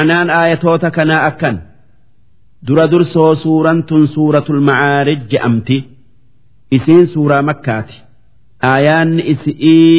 Anaan aayatoota kanaa akkan dura dursoo suuraan tun suuratul macaarij je'amti isiin suuraa makkaati. Aayaanni isi'ii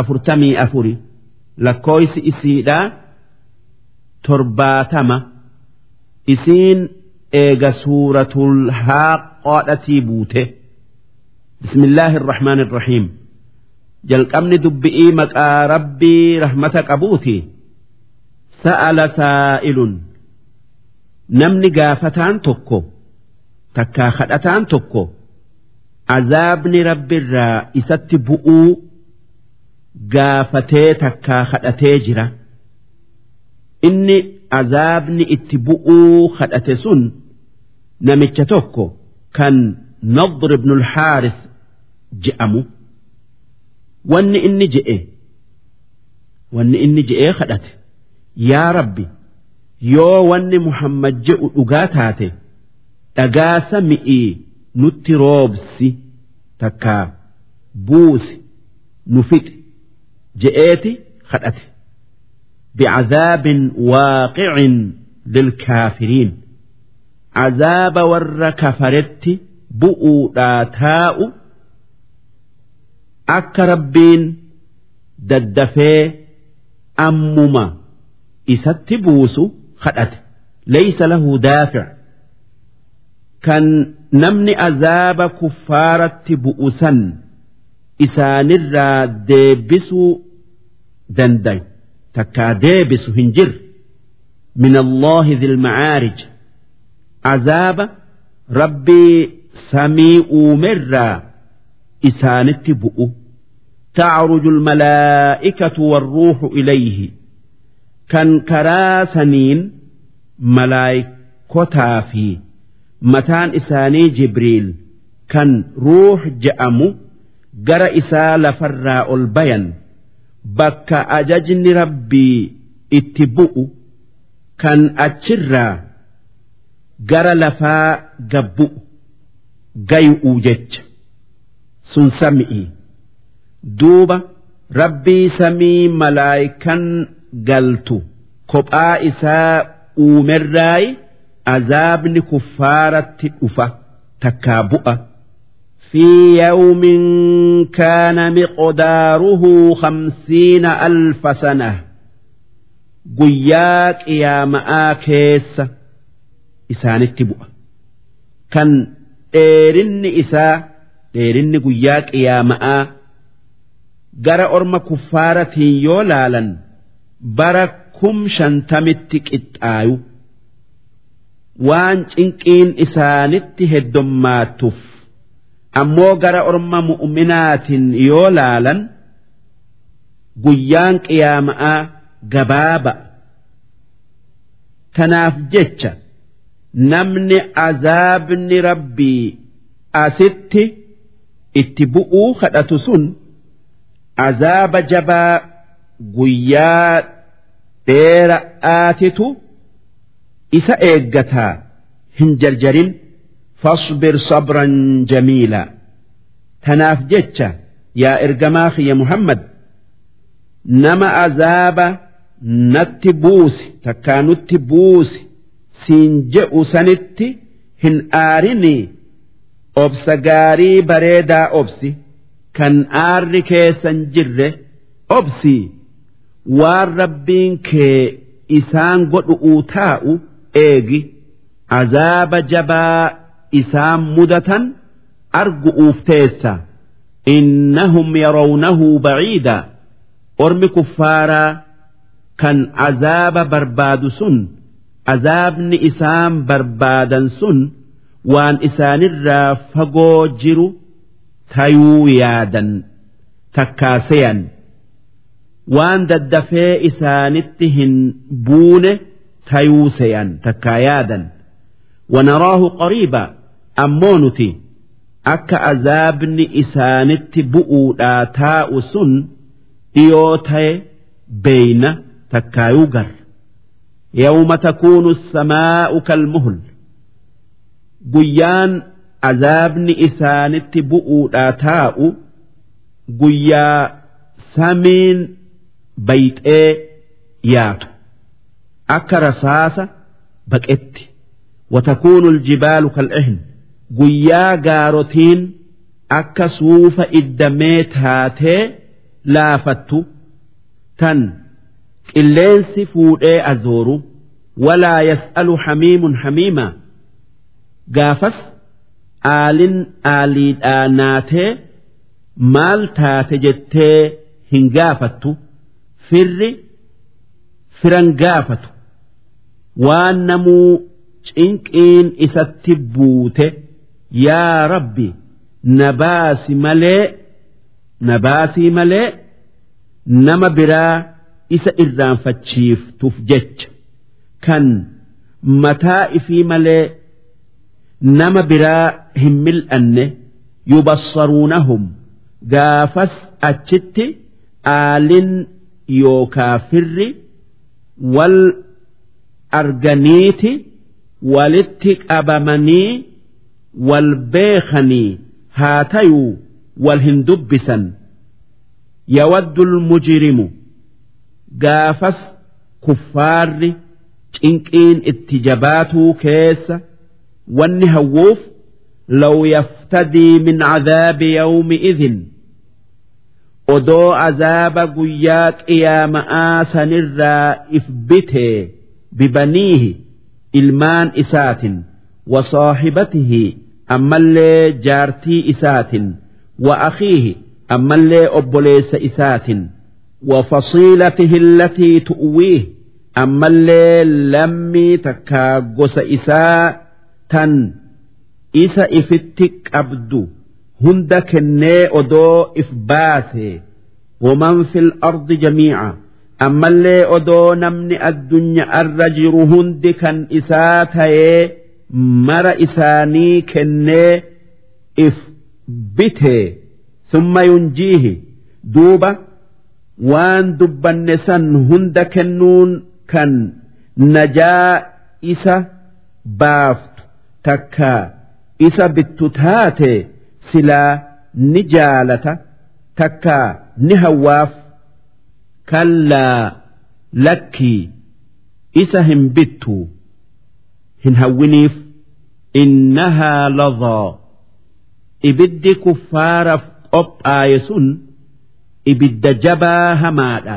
afurtamii afuri. Lakkooysi isiidhaa torbaatama. Isiin eega suuratul haaqoodhatii buute. Bismillaahi irrahmaan irrahiim jalqabni dubbi'ii maqaa rabbii rahmata qabuuti sa'ala saa'ilun namni gaafataan tokko takkaa kadhataan tokko azaabni rabbirraa isatti bu'uu gaafatee takkaa kadhatee jira inni azaabni itti bu'uu kadhate sun namicha tokko kan nadr ibnul haaris je'amu wanni inni je'e wanni inni je'ee kadhate yaa rabbi yoo wanni muhammad je'u dhugaa taate dhagaasa sami'ii nutti roobsi takkaa buusi nu fixi je'eeti kadhate bicadaabin waaqicin lilkaafiriin azaaba warra kafaretti bu'uudhaa taa'u akka rabbiin daddafee ammuma. إست بوس خدت ليس له دافع كان نمن عذاب كفارة بؤسا إسان الرا ديبسو دندي takkaa deebisu hin jirre min allahi dhilmacaarij azaaba rabbii samii uumerraa isaanitti bu'u تعرج الملائكة والروح إليه kan karaa saniin malaayikkootaa fi mataan isaanii jibriil kan ruux je'amu gara isaa lafarraa ol bayan bakka ajajni rabbii itti bu'u kan achirraa gara lafaa gabbu'u gayu'u jecha sun sami'i. Duuba rabbii samii malaayikan galtu kophaa isaa uumerraayi azaabni kuffaaratti dhufa takkaa bu'a. في يوم كان مقداره خمسين ألف سنة قياك يا مآكيس إسان التبوء كان ديرن إسا ديرن قياك يا مآ جرى أرم كفارة bara kum shantamitti qixxaayu. Waan cinqiin isaanitti heddommaattuuf ammoo gara orma mu'uminaatiin yoo laalan guyyaan qiyaama'aa gabaaba. Tanaaf jecha namni azaabni rabbii asitti itti bu'uu kadhatu sun azaaba jabaa guyyaa dheera dheera'aatitu isa eeggataa hin jarjarin. Fasbir sabran jamiila. Tanaaf jecha yaa ergamaa kiyya muhammad nama azaaba natti buusi takkaa nutti buusi siin je'u sanitti hin aarinii obsa gaarii bareedaa obsi kan aarri keessan jirre obsii. waan rabbiin kee isaan godhu taa'u eegi azaaba jabaa isaan mudatan argu uufteessa innahum yarawnahu baciida ormi kuffaaraa kan azaaba barbaadu sun azaabni isaan barbaadan sun waan isaanirraa fagoo jiru tayuu yaadan takkaaseyan. waan daddafee isaanitti hin buune tayuu se'an takkaa yaadan. Wanaraahu qariiba ammoo nuti akka azaabni isaanitti bu'uudhaa taa'u sun dhiyoo ta'e beeyna takkaayuu gar. Yawma takuunu samaa'u kalmuhul guyyaan azaabni isaanitti bu'uudhaa taa'u guyyaa samiin bayxee yaatu. Akka rasaasa baqetti. Watakuunu aljibaalu kal'ihn. Guyyaa gaarotiin akka suufa iddamee taatee laafattu. Tan qilleensi fuudhee azooru. Walaa yas'alu hamiimun hamiima. Gaafas aalin aaliidhaa naatee maal taate jettee hin gaafattu firri firan gaafatu. Waan namuu cinqiin isatti buute yaa rabbi nabaasi malee nabaasii malee nama biraa isa irraanfachiiftuuf jecha. Kan mataa ifii malee nama biraa hin mil'anne yubassaruunahum. Gaafas achitti aalin yookaa firri wal arganiiti walitti qabamanii wal beekanii haa tayuu wal hin dubbisan. Yawaddu mujrimu gaafas kuffaarri cinqiin itti jabaatuu keessa wanni hawwuuf law yaftadii min cadaabi yawmi idin odoo azaaba guyyaa qiyaama'aa sanirraa if bitee bibaniihi ilmaan isaatin wa saaxibatihi ammallee jaartii isaatin wa akiihi ammallee obboleessa isaatin wa fasiilatihi allatii tu'wiih ammallee lammii takkaa gosa isaa tan isa ifitti qabdu. هند كني أدو إفباثي ومن في الأرض جميعا أما اللي أدو نمني الدنيا الرجر هند كان إساتي مر إساني كني إفبته ثم ينجيه دوبة waan dubbanne san hunda kennuun kan najaa isa baaftu takka isa bittu taate silaa ni jaalata takka ni hawwaaf kallaa lakkii isa hin bittu hin hawwiniif innahaa ladhaa ibiddi kuffaaraaf qophaaye sun ibidda jabaa hamaadha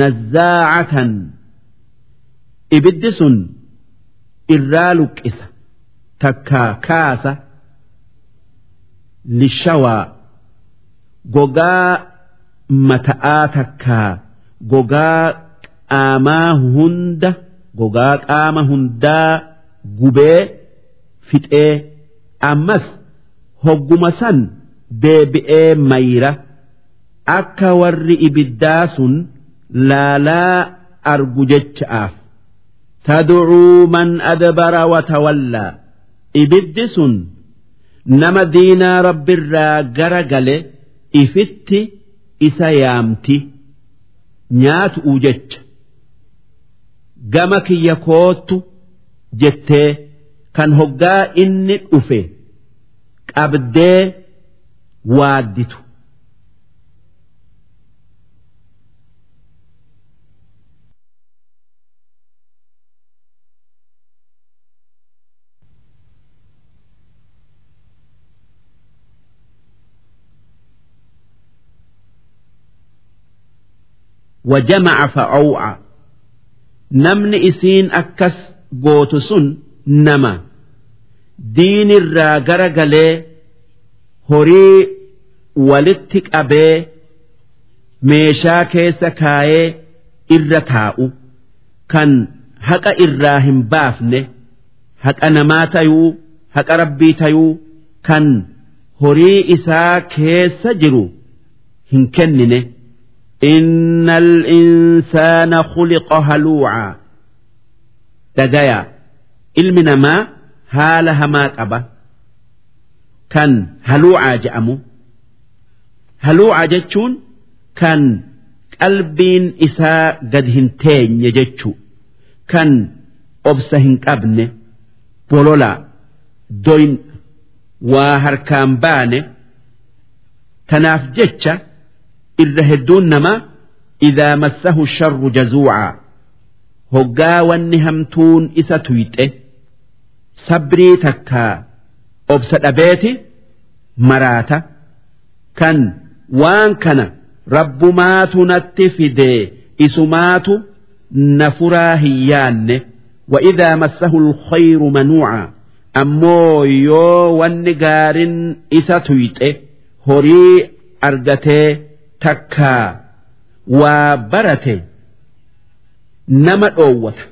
nazzaacatan ibiddi sun irraa luqqisa takkaa kaasa lishawaa gogaa mata'aa takkaa gogaa qaamaa hunda gogaa qaama hundaa gubee fixee ammas hogguma san deebi'ee mayra. akka warri ibiddaa sun laalaa argu jecha'aaf. Tad'uu man adbara watawallaa ibiddi sun nama diinaa rabbirraa gara gale ifitti isa yaamti. Nyaatu'u jecha. Gama kiyya koottu jettee kan hoggaa inni dhufe qabdee waadditu وجمع فأوعى نمن إسين أكس قوتسن نما دين الراجر قلي هري ولتك أبي meeshaa keessa kaayee irra taa'u kan haqa irraa hin baafne haqa namaa tayuu haqa rabbii tayuu kan horii isaa keessa jiru hin kennine innal insaana khuliqa haluuca dagayaa ilmi namaa haala hamaa qaba kan haluucaa je'amu haluucaa jechuun kan qalbiin isaa gad hin teenye jechu kan obsa hin qabne bololaa doyn waa harkaan baane tanaaf jecha. irra hedduun namaa idaa massahu sharru jazuuca hoggaa wanni hamtuun isa tuyxe sabrii takkaa obsa dhabeeti maraata kan waan kana rabbumaatu natti fidee isumaatu na furaa hin yaanne وإذا مسه الخير منوعا ammoo yoo wanni gaarin isa tuyxe horii argatee takkaa waa barate nama dhoowwata.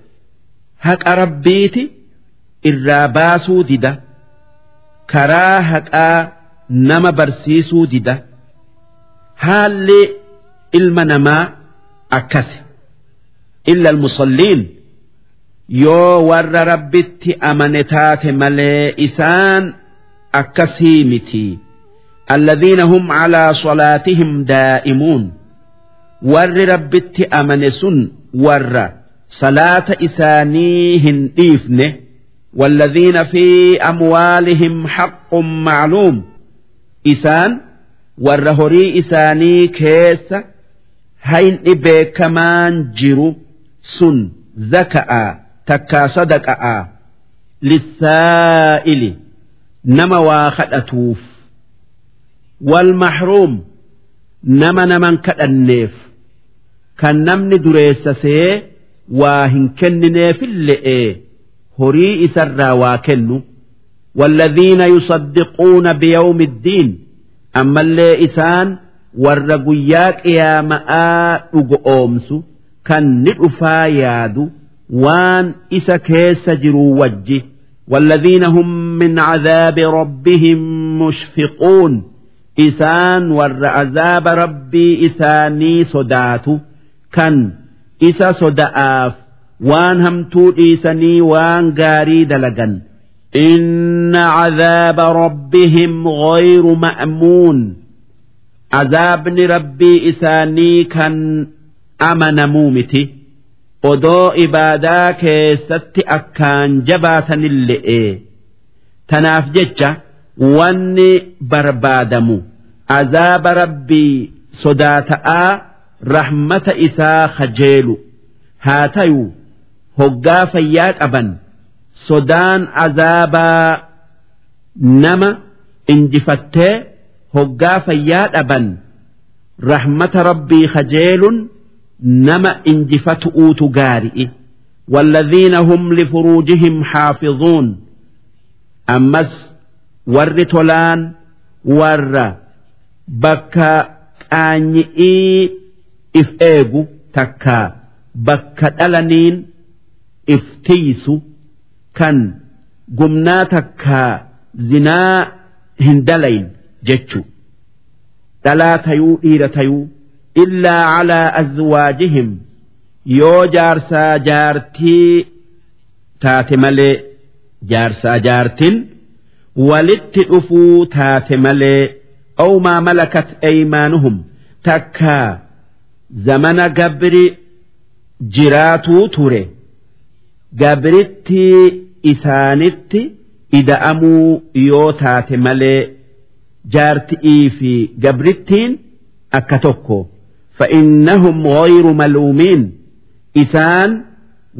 Haqa rabbiiti irraa baasuu dida. Karaa haqaa nama barsiisuu dida. Haalli ilma namaa akkase illa almusalliin yoo warra rabbitti amane taate malee isaan akkasii miti الذين هم على صلاتهم دائمون ور ربت أمن سن ور صلاة إسانيهن إيفنه والذين في أموالهم حق معلوم إسان ور هري إساني كيس هين إبي كمان جرو سن زكأ takkaa sadaqa'a lissaa'ili nama waa kadhatuuf wal mahruum nama naman kadhanneef kan namni dureessasee waa hin kennineefille'ee horii isarraa waa kennu والذين يصدقون بيوم الدين أما اللي إسان ورقياك يا ماء أمس كان نئفا يادو waan isa keessa jiru wajji والذين هم من عذاب ربهم مشفقون isaan warra azaaba rabbii isaanii sodaatu. Kan isa soda'aaf waan hamtuu dhiisanii waan gaarii dalagan. Inna cazaaba rabbihim ghayru ma'muun. Azaabni rabbii isaanii kan amanamuu miti. Odoo ibaadaa keessatti akkaan jabaatanille'e tanaaf jecha wanni barbaadamu azaaba rabbii sodaata'aa rahmata isaa kajeelu haa tayu hoggaa fayyaa qaban sodaan azaabaa nama injifattee hoggaa fayyaa dhaban rahmata rabbii kajeelun nama injifatu'uutu gaari'i والذين هم لفروجهم حافظون أمس warri tolaan warra bakka qaanyii if eegu takka bakka dhalaniin if tiisu kan gumnaa takka zinaa hin dalayin jechu. Dhalaa tayuu dhiira tayuu illaa calaa azwaajihim yoo jaarsaa jaartii taate malee jaarsaa jaartin walitti dhufuu taate malee awmaa malakat eymaanuhum takkaa zamana gabri jiraatuu ture. Gabritti isaanitti ida'amuu yoo taate malee jaarti'ii fi gabrittiin akka tokko. Fa'innahum ghayru maluumiin isaan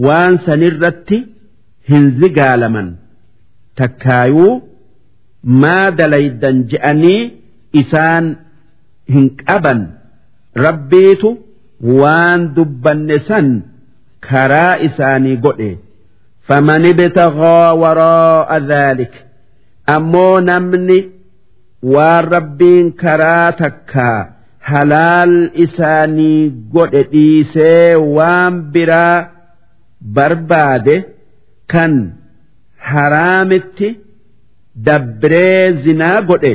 waan sanirratti hin zigaalaman. Takkaayuu maa dalaydan je'anii isaan hin qaban rabbiitu waan dubbanne san karaa isaanii godhe faman ibtaghaa waraa'a dhaalika ammoo namni waan rabbiin karaa takkaa halaal isaanii godhe dhiisee waan biraa barbaade kan haraamitti. Dabree zinaa godhe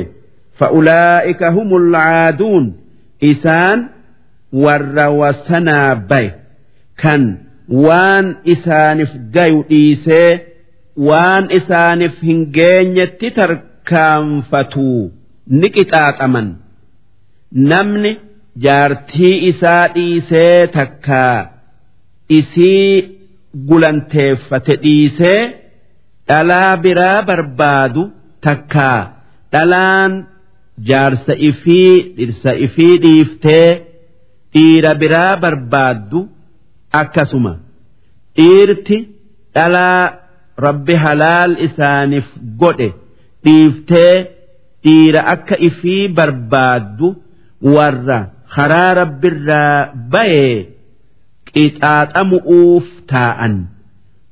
fa'ulaa'ika humul caaduun isaan warra wasanaa baye kan waan isaaniif gayu dhiisee waan isaaniif hin geenyetti tarkaanfatuu ni qixaaxaman. namni jaartii isaa dhiisee takkaa isii gulanteeffate dhiisee dhalaa biraa barbaadu takkaa dhalaan jaarsa ifii dhirsa ifii dhiiftee dhiira biraa barbaaddu akkasuma. Dhiirti dhalaa rabbi halaal isaaniif godhe dhiiftee dhiira akka ifii barbaaddu warra karaa rabbirraa bayee qixaaxamu'uuf taa'an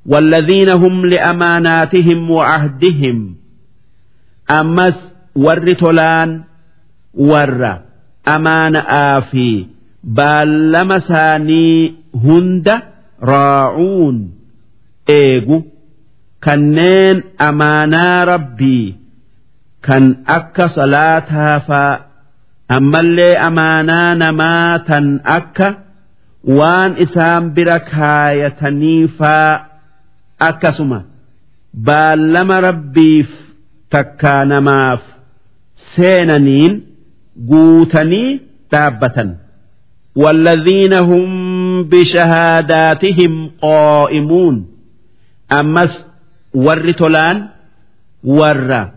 والذين هم لأماناتهم وعهدهم أمس ور تولان ور أمان آفي بال ثاني هند راعون إيجو كنين أمانا ربي كان أكا صلاتها فا أما اللي أمانا نماتا أكا وان إسام بركايتني فا akkasuma baallama rabbiif takkaa namaaf seenaniin guutanii dhaabbatan والذين هم بشهاداتهم قائمون أمس ور تولان ور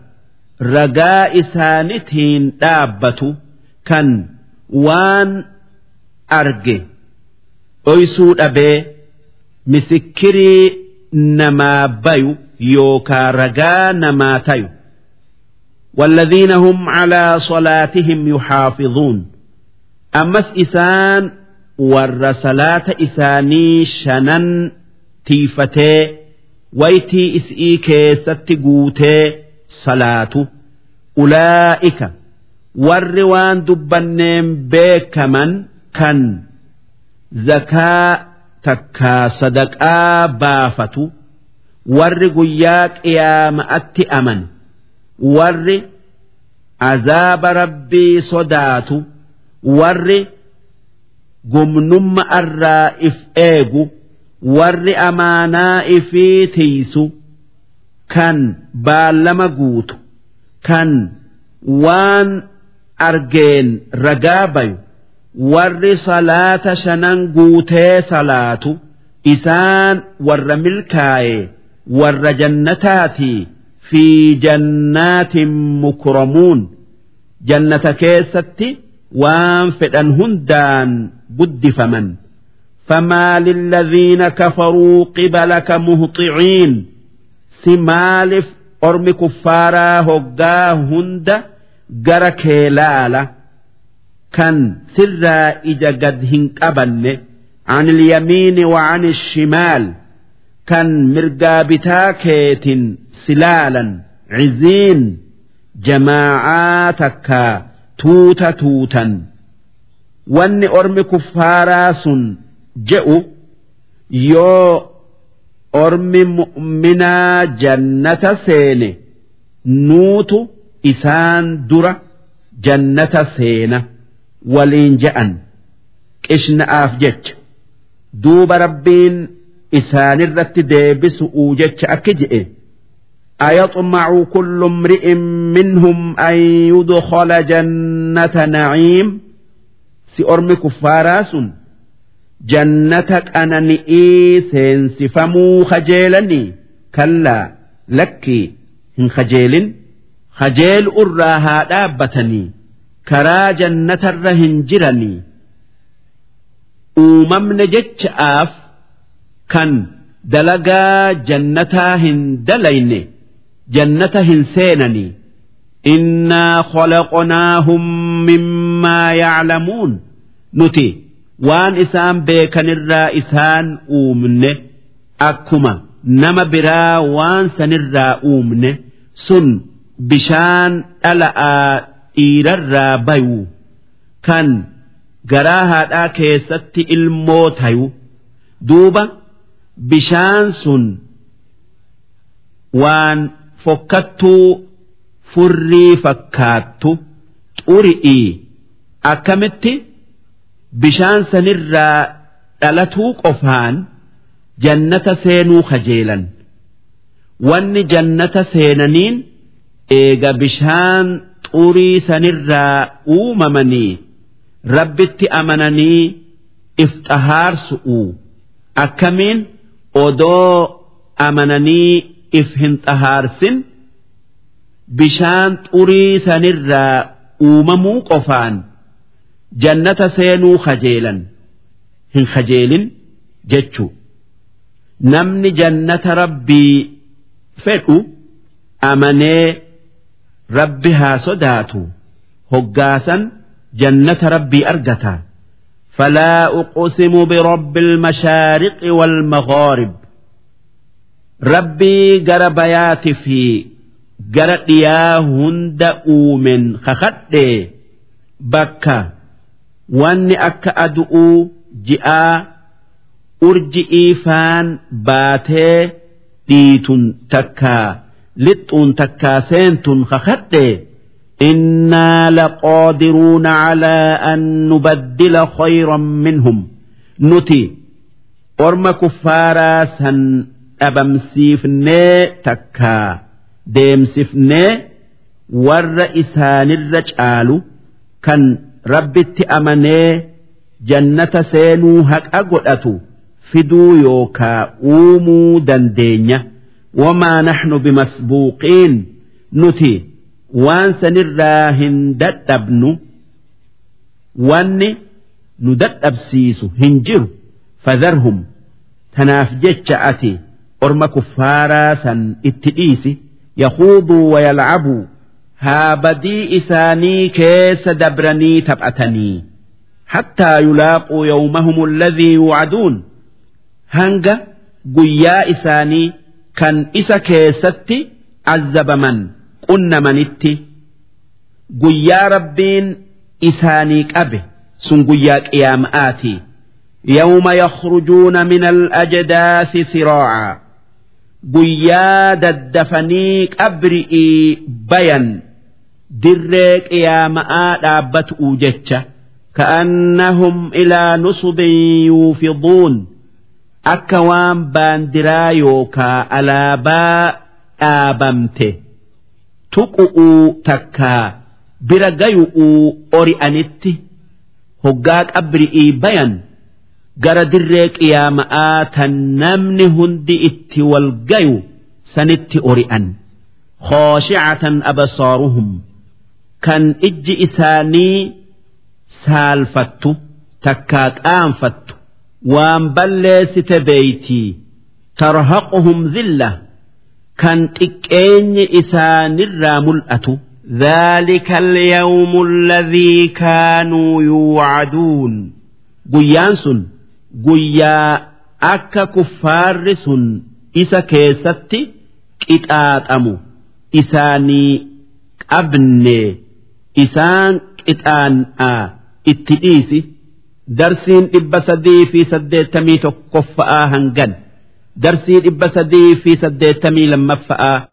رجاء سانتين دابة كان وان أرجي أيسود أبي مسكري namaa bayu yookaa ragaa namaa tayu والذين هم على صلاتهم يحافظون أمس إسان ور صلاة إساني شنن تيفتي ويتي إسئي كيست قوتي صلاة أولئك ور وان دبنين بيكمن كان زكاة takkaa sadaqaa baafatu warri guyyaa qiyaama'atti aman warri azaaba rabbii sodaatu warri gumnumma irraa if eegu warri amaanaa ifii tiisu kan baallama guutu kan waan argeen ragaa bayu warri salaata shanan guutee salaatu isaan warra milkaaye warra jannataati fi jannaatin mukramuun jannata keessatti waan fedhan hundaan guddifaman فما للذين كفروا قبلك مهطعين سمالف أرم كفارا هقا هند جرك kan sirraa ija gad hin qabanne an ilyamiini waan shimaal kan mirgaa bitaa keetin silaalan ciziin jamaacaa takkaa tuuta tuutan wanni ormi kuffaaraa sun je'u yoo ormi mu'minaa jannata seene nuutu isaan dura jannata seena. waliin je'an qishna'aaf jecha duuba rabbiin isaanirratti deebisu'uu jecha akki je'e أيطمع كل امرئ منهم أن يدخل جنة نعيم سأرمي كفاراس جنتك أنا نئي سينسفمو خجيلني كلا لكي هن خجيل خجيل أراها دابتني karaa jannatarra hin jiranii uumamne jecha'aaf kan dalagaa jannataa hin dalayne jannata hin seenanii innaa khalaqnaahum mimmaa yaclamuun nuti waan isaan beekanirraa isaan uumne akkuma nama biraa waan sanirraa uumne sun bishaan dhala'aa dhiirarraa bayu kan garaa haadhaa keessatti ilmoo tayu duuba bishaan sun waan fokkattuu furrii fakkaattu xuri'ii akkamitti bishaan sanirraa dhalatuu qofaan jannata seenuu kajeelan. Wanni jannata seenaniin eega bishaan xurii sanirraa uumamanii rabbitti amananii if xahaarsu'u akkamiin? Odoo amananii if hin xahaarsin. Bishaan xurii sanirraa uumamuu qofaan jannata seenuu kajeelan hin kajeelin jechuu. Namni jannata rabbii fedhu amanee rabbi haa sodaatu hoggaasan jannata rabbii argata. Falaa uqsimu birabbi almashaariqi waalmaghaarib rabbii gara bayaati fi gara dhiyaa hunda uumen kakadhee bakka wanni akka adu'uu ji'aa urji'ii faan baatee dhiitun takkaa lixuun takkaa seentun kakadhee innaa laqaadiruuna calaa an nubaddila khayran minhum nuti orma kuffaaraa san dhabamsiifnee takkaa deemsifnee warra isaanirra caalu kan rabbitti amanee jannata seenuu haqa godhatu fiduu yookaa uumuu dandeenya. wamaa naxnu bimasbuuqiin nuti waan sanirraa hin dadhabnu wanni nu dadhabsiisu hin jiru fadarhum tanaaf jecha ati orma kuffaaraa san itti dhiisi yaquuduu wayalcabuu haa badii isaanii keessa dabranii taphatanii hattaa yulaaquu yawmahum alladhii yuwacaduun hanga guyyaa isaanii kan isa keessatti azzabaman qunnamanitti guyyaa rabbiin isaanii qabe sun guyyaa qiyaama'aati yawma yakhrujuuna min al-ajdaasi siraaca. Guyyaa daddafanii qabri'ii bayan dirree qiyaama'aa dhaabbatu'u jecha ka'annahum ilaa nusubin yuufiduun akka waan baandiraa yookaa alaabaa dhaabamte tuqu'uu takkaa bira gayu'uu ori'anitti hoggaa qabri'ii bayan gara dirree qiyaama'aa tan namni hundi itti wal gayu sanitti ori'an. Khooshi'atan absaaruhum kan ijji isaanii saalfattu takkaa qaanfattu waan balleessite beeytii tarhaquhum zilla kan xiqqeenyi isaanirraa mul'atu ذلك اليوم الذي كانوا يوعدون guyyaan sun guyyaa akka kuffaarri sun isa keessatti qixaaxamu isaanii qabne isaan qixaan'aa itti dhiisi Darsiin dhibba sadii fi saddeettamii tokkoffa'aa hangan. Darsii dhibba sadii fi saddeettamii lammaffa'aa